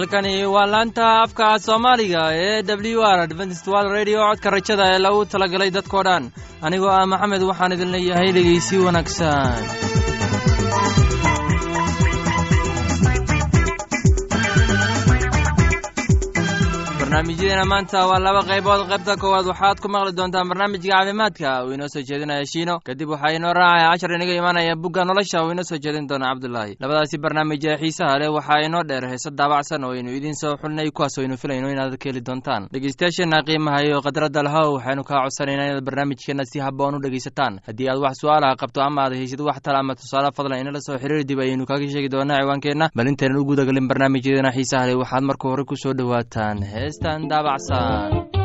halkani waa laanta afka soomaaliga ee w r adventistwal radio. Codka rajada ee lagu talagalay dadkoo dhan. Anigoo ah maxamed waxaan idin leeyahay dhegeysi wanaagsan barnaamijyadeena maanta waa laba qaybood. Qaybta koowaad waxaad ku maqli doontaan barnaamijka caafimaadka. Uu inoo soo jeedinaya shiino. Kadib waxaa inoo raacaya cashar inaga imaanaya bugga nolosha. Uu inoo soo jeedin doona cabdulaahi labadaasi barnaamij ee xiisaha leh waxaa inoo dheer. Heese daabacsan oo aynu idiin soo xulinay kuwaas aynu filayno inaad ka heli doontaan. Dhegeystayaasheenna qiimaha iyo khadradda lahow waxaynu kaa codsanaynaa inaad barnaamijkeenna si habboon u dhegeysataan haddii aad wax su'aalaha qabto ama aad haysid wax tala ama tusaale fadlan inala soo xiriir dib ayaynu kaga sheegi doonaa ciwaankeenna. Bal intaynan u gudagalin barnaamijyadeena xiisaha leh waxaad marka hore ku soo dhowaataan heestan daabacsan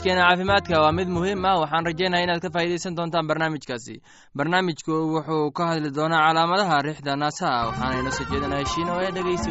barnaamijkeena caafimaadka waa mid muhiim ah. Waxaan rajaynaya inaad ka faa'iidaysan doontaan barnaamijkaasi. Barnaamijku wuxuu ka hadli doonaa calaamadaha riixda naasaha waxaana inoo soo jeedinaya shiino ee dhegeysi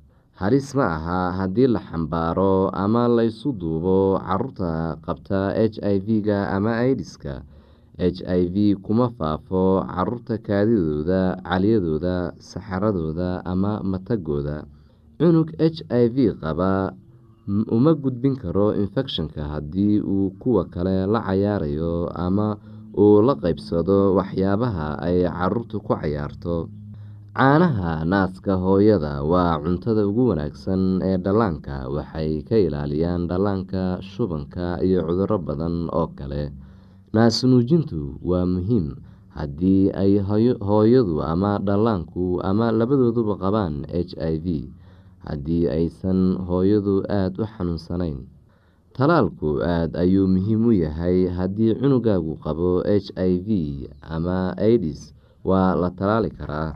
halis ma aha haddii la xambaaro ama laysu duubo carruurta qabta h i v-ga ama aidiska h i v kuma faafo carruurta kaadidooda caliyadooda saxaradooda ama matagooda. Cunug h i v qaba uma gudbin karo infecshonka haddii uu kuwa kale la cayaarayo ama uu la qeybsado waxyaabaha ay caruurtu ku cayaarto caanaha naaska hooyada waa cuntada ugu wanaagsan ee dhallaanka. Waxay ka ilaaliyaan dhallaanka shubanka iyo cuduro badan oo kale. Naasnuujintu waa muhiim. Haddii ay hooyadu ama dhallaanku ama labadooduba qabaan h i v haddii aysan hooyadu aada u xanuunsanayn talaalku aada ayuu muhiim u yahay. Haddii cunugaagu qabo h i v ama aidis waa la talaali karaa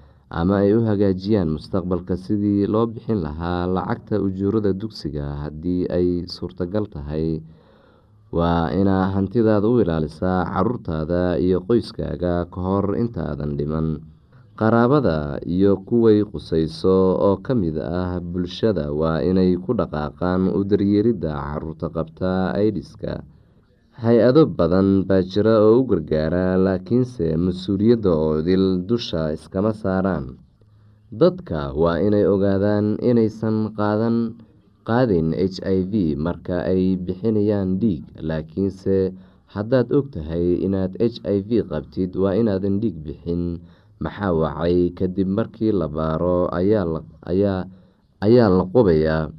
ama ay u hagaajiyaan mustaqbalka sidii loo bixin lahaa lacagta ujuurada dugsiga haddii ay suurtagal tahay. Waa inaa hantidaada u ilaalisaa caruurtaada iyo qoyskaaga ka hor intaadan dhiman. Qaraabada iyo kuway qusayso oo ka mid ah bulshada waa inay ku dhaqaaqaan u daryeelidda carruurta qabta aidiska hay'ado badan baa jira oo u gargaara laakiinse mas'uuliyadda oo dil dusha iskama saaraan. Dadka waa inay ogaadaan inaysan qaadayn h i v marka ay bixinayaan dhiig laakiinse haddaad og tahay inaad h i v qabtid waa inaadan dhiig bixin. Maxaa wacay? Kadib markii la baaro ayaa la qubayaa.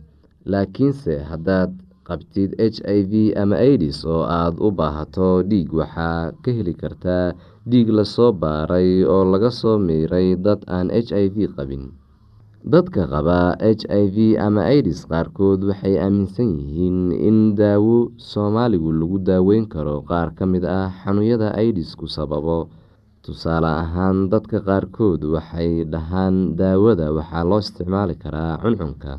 Laakiinse haddaad qabtid h i v ama aidis oo aada u baahato dhiig waxaa ka heli kartaa dhiig la soo baaray oo laga soo miiray dad aan h i v qabin. Dadka qaba h i v ama aidis qaarkood waxay aaminsan yihiin in daawo soomaaligu lagu daaweyn karo qaar ka mid ah xanuunyada aidisku sababo. Tusaale ahaan dadka qaarkood waxay dhahaan daawada waxaa loo isticmaali karaa cuncunka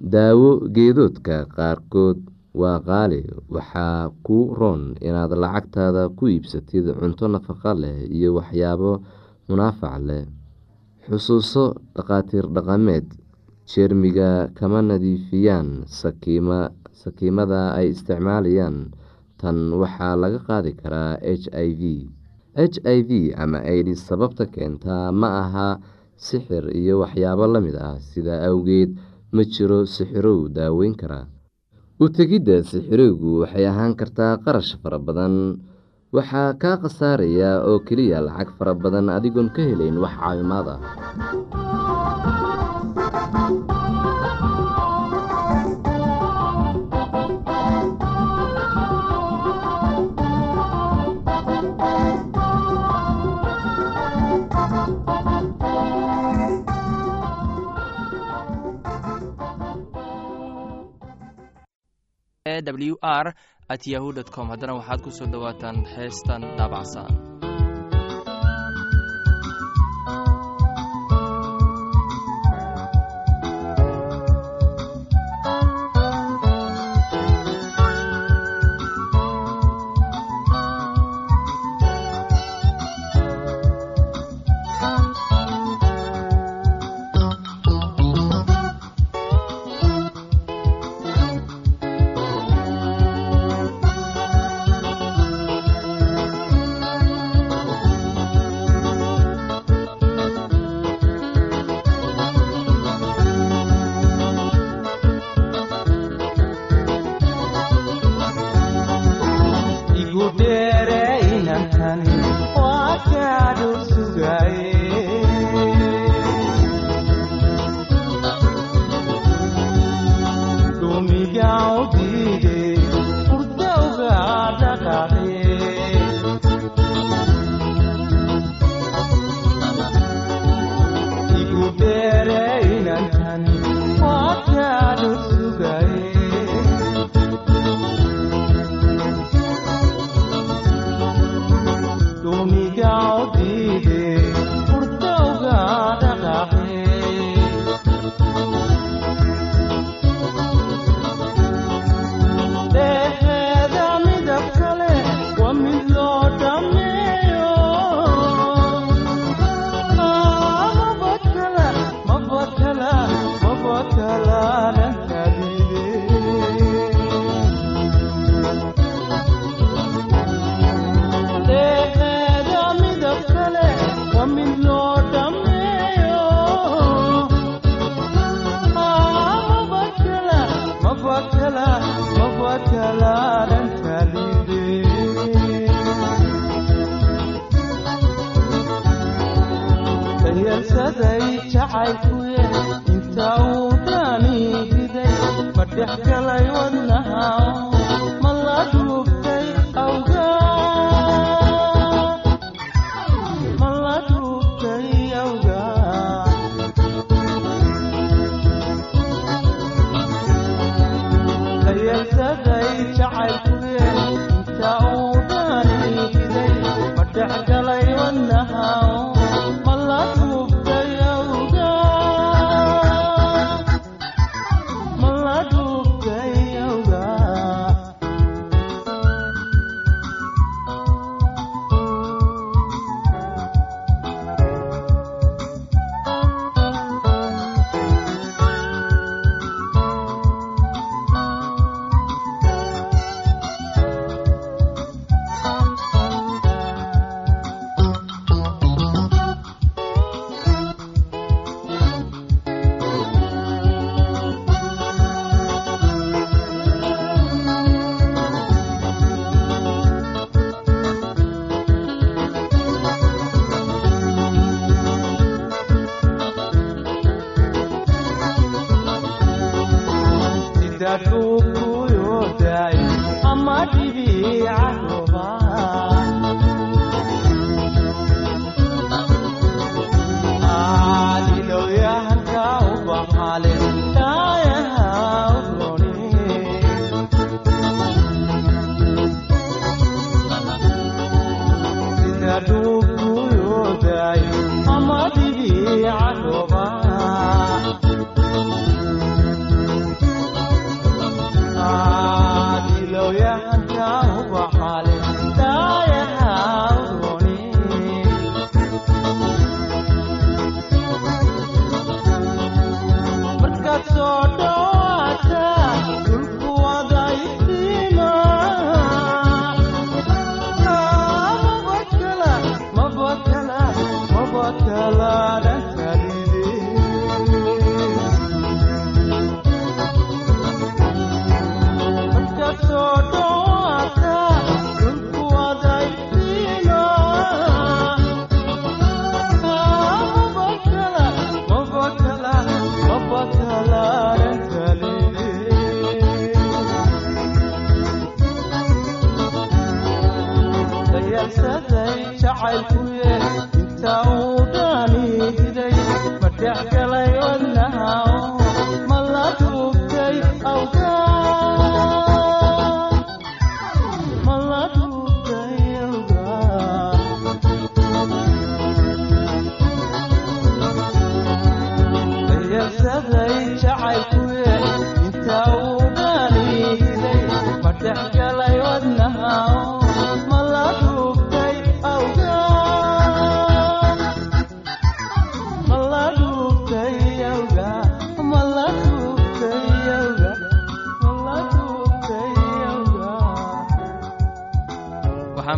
daawo geedoodka qaarkood waa qaali. Waxaa ku roon inaad lacagtaada ku iibsatid cunto nafaqo leh iyo waxyaabo munaafac leh. Xusuuso dhakhaatiir dhaqameed jeermiga kama nadiifiyaan sakiimada ay isticmaalayaan. Tan waxaa laga qaadi karaa h i v. H i v ama aidis sababta keentaa ma aha sixir iyo waxyaabo la mid ah. Sidaa awgeed ma jiro sixirow daaweyn karaa u tegidda sixirooygu waxay ahaan kartaa qarash fara badan. Waxaa kaa khasaaraya oo keliya lacag fara badan adigoon ka helayn wax caawimaad ah w r at yahu com. Haddana waxaad ku soo dhowaataan heestan daabacsan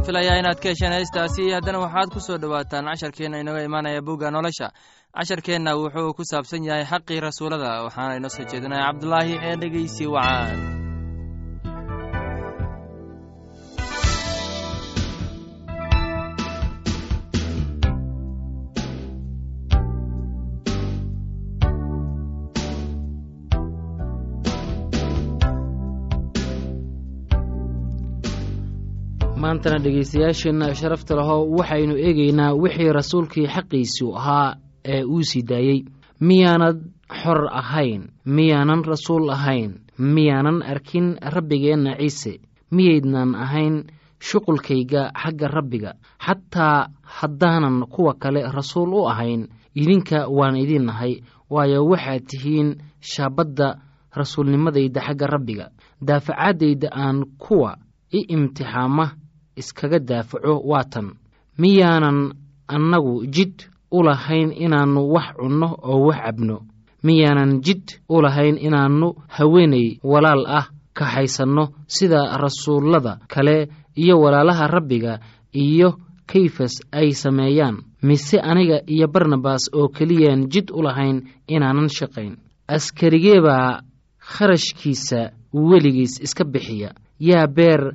waxaan filayaa inaad ka hesheen heestaasi haddana waxaad ku soo dhowaataan casharkeenna inooga imaanaya bugga nolosha. Casharkeenna wuxuu ku saabsan yahay xaqii rasuulada waxaana inoo soo jeedinaya cabdulaahi ee dhegeysi wacaan maantana dhegaystayaasheenna sharafta lahow waxaynu eegaynaa wixii rasuulkii xaqiisu ahaa ee uu sii daayey miyaanad xor ahayn miyaanan rasuul ahayn miyaanan arkin rabbigeenna ciise miyaydnan ahayn shuqulkayga xagga rabbiga. Xataa haddaanan kuwa kale rasuul u ahayn idinka waan idin nahay waayo waxaad tihiin shaabadda rasuulnimadayda xagga rabbiga. Daafacaadayda aan kuwa i imtixaama iskaga daafaco waa tan. Miyaanan annagu jid u lahayn inaannu wax cunno oo wax cabno. Miyaanan jid u lahayn inaannu haweenay walaal ah kaxaysanno sida rasuullada kale iyo walaalaha rabbiga iyo kayfas ay sameeyaan. Mise aniga iyo barnabas oo keliyaan jid u lahayn inaanan shaqayn. Askarigee baa kharashkiisa weligiis iska bixiya. Yaa beer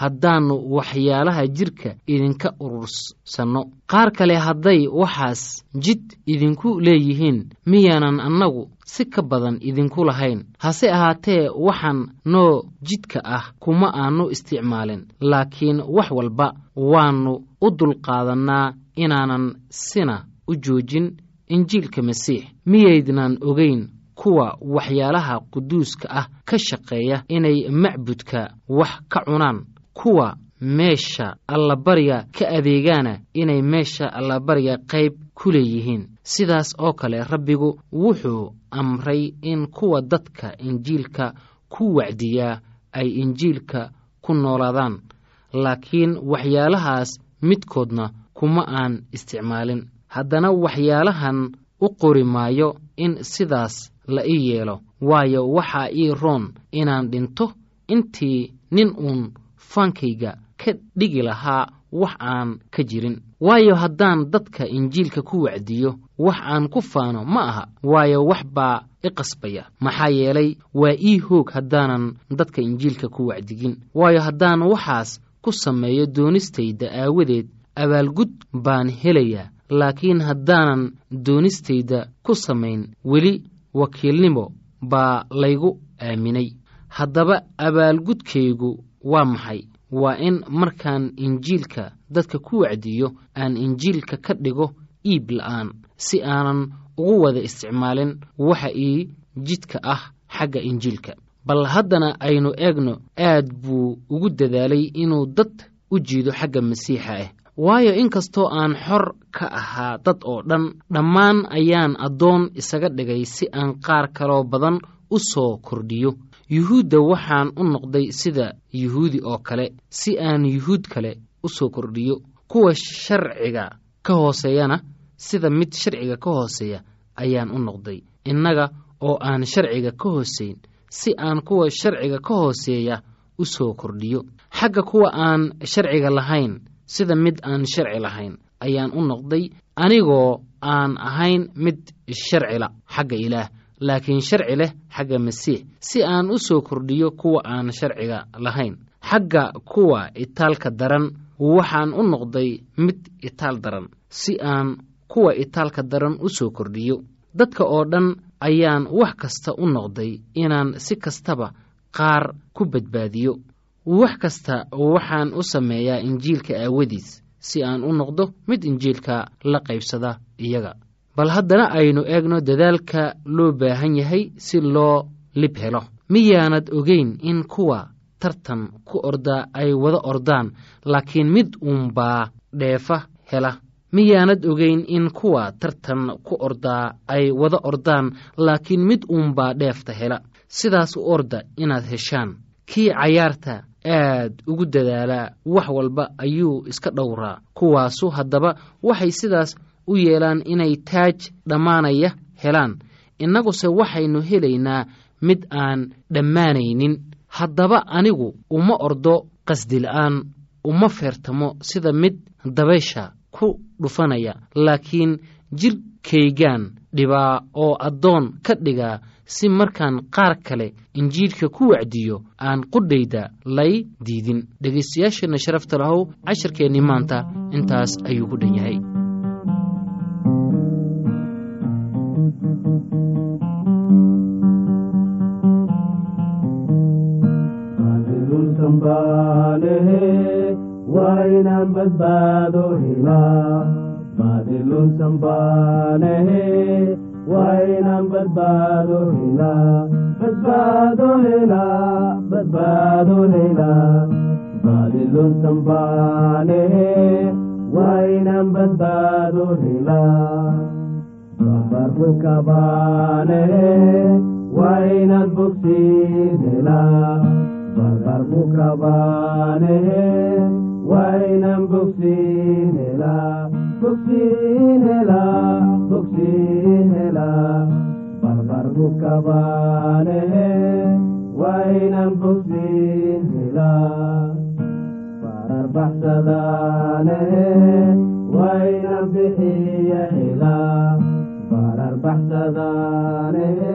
haddaannu waxyaalaha jidhka idinka urursanno qaar kale hadday waxaas jid idinku leeyihiin miyaanan annagu si ka badan idinku lahayn. Hase ahaatee waxaan noo jidka ah kuma aannu isticmaalin laakiin wax walba waannu u dulqaadannaa inaanan sina u joojin injiilka masiix. Miyaydnan ogeyn kuwa waxyaalaha quduuska ah ka shaqeeya inay macbudka wax ka cunaan kuwa meesha allabariga ka adeegaana inay meesha allabariga qayb ku leeyihiin. Sidaas oo kale rabbigu wuxuu amray in kuwa dadka injiilka ku wacdiyaa ay injiilka ku noolaadaan laakiin waxyaalahaas midkoodna kuma aan isticmaalin. Haddana waxyaalahan u qori maayo in sidaas la ii yeelo waayo waxaa ii roon inaan dhinto intii nin uun faankayga ka dhigi lahaa wax aan ka jirin. Waayo haddaan dadka injiilka ku wacdiyo wax aan ku faano ma aha. Waayo wax baa i qasbaya. Maxaa yeelay waa ii hoog haddaanan dadka injiilka ku wacdigin. Waayo haddaan waxaas ku sameeyo doonistayda aawadeed abaalgud baan helayaa. Laakiin haddaanan doonistayda ku samayn weli wakiilnimo baa laygu aaminay. Haddaba abaalgudkaygu waa maxay? Waa in markaan injiilka dadka ku wacdiyo aan injiilka ka dhigo iib la'aan si aanan ugu wada isticmaalin waxa ii jidka ah xagga injiilka. Bal haddana aynu eegno aad buu ugu dadaalay inuu dad u jiido xagga masiixa ah waayo inkastoo aan xor ka ahaa dad oo dhan dhammaan ayaan addoon isaga dhigay si aan qaar kaloo badan u soo kordhiyo yuhuudda waxaan u noqday sida yuhuudi oo kale si aan yuhuud kale u soo kordhiyo kuwa sharciga ka hooseeyana sida mid sharciga ka hooseeya ayaan u noqday. Innaga oo aan sharciga ka hooseyn si aan kuwa sharciga ka hooseeya u soo kordhiyo. Xagga kuwa aan sharciga lahayn sida mid aan sharci lahayn ayaan u noqday anigoo aan ahayn mid sharcila xagga ilaah laakiin sharci leh xagga masiix si aan u soo kordhiyo kuwa aan sharciga lahayn. Xagga kuwa itaalka daran waxaan u noqday mid itaal daran si aan kuwa itaalka daran u soo kordhiyo. Dadka oo dhan ayaan wax kasta u noqday inaan si kastaba qaar ku badbaadiyo. Wax kasta waxaan u sameeyaa injiilka aawadiis si aan u noqdo mid injiilka la qaybsada iyaga bal haddana aynu eegno dadaalka loo baahan yahay si loo lib helo. Miyaanad ogeyn in kuwa tartan ku ordaa ay wada ordaan laakiin mid uunbaa dheefa hela. Miyaanad ogeyn in kuwa tartan ku ordaa ay wada ordaan laakiin mid uunbaa dheefta hela. Sidaas u orda inaad heshaan. Kii cayaarta aad ugu dadaalaa wax walba ayuu iska dhowraa. Kuwaasu haddaba waxay sidaas u yeelaan inay taaj dhammaanaya helaan. Innaguse waxaynu helaynaa mid aan dhammaanaynin. Haddaba anigu uma ordo qasdila'aan uma feertamo sida mid dabaysha ku dhufanaya laakiin jidhkaygaan dhibaa oo addoon ka dhigaa si markaan qaar kale injiilka ku wacdiyo aan qudhayda lay diidin. Dhegaystayaasheenna sharafta lahow casharkeennii maanta intaas ayuu ku dhan yahay waa inaan badbaado helaa baadilun sambaanehe waa inaan badbaado helaa badbaado helaa badbaado helaa baadilun sambaanehe waa inaan badbaado helaa babarku kabaanehe waa inaad bogsiin helaa barbarku kabaanehe waa inaan bogsiin helaa bogsiin helaa bogsiin helaa barbarku kabaanehe waa inaan bogsiin helaa barar baxsadaanehe waa inaan bixiya helaa barar baxsadaanehe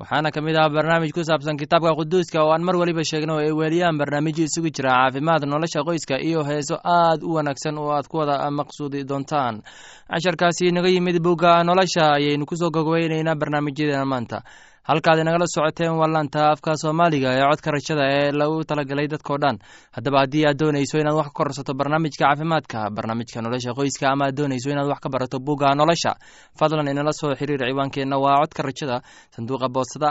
waxaana ka mid ah barnaamij ku saabsan kitaabka quduuska oo aan mar weliba sheegno oo ay weeliyaan barnaamijyo isugu jira caafimaad nolosha qoyska iyo heeso aad u wanaagsan oo aad ku wada maqsuudi doontaan. Casharkaasi naga yimid bugga nolosha ayaynu ku soo gogweyneynaa barnaamijyadeena maanta halkaad inagala socoteen waa laanta afka soomaaliga ee codka rajada ee lagu talagalay dadkao dhan. Haddaba haddii aad doonayso inaad wax ka korsato barnaamijka caafimaadka barnaamijka nolosha qoyska ama aad doonayso inaad wax ka barato bugga nolosha fadlan inala soo xiriir ciwaankeenna waa codka rajada sanduuqa boostada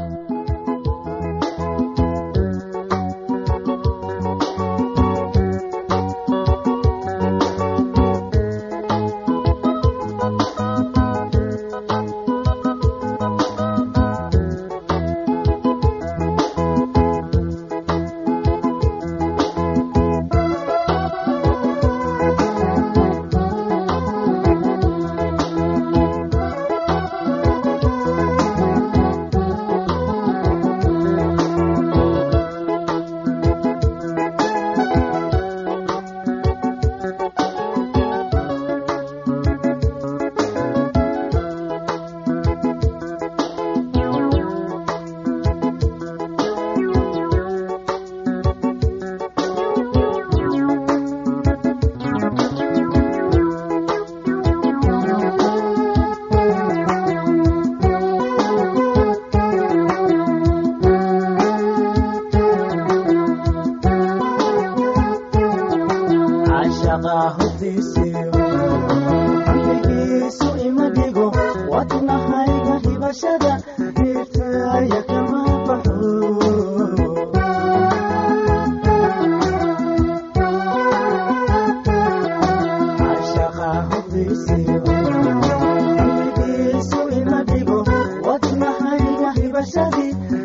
wadnahayga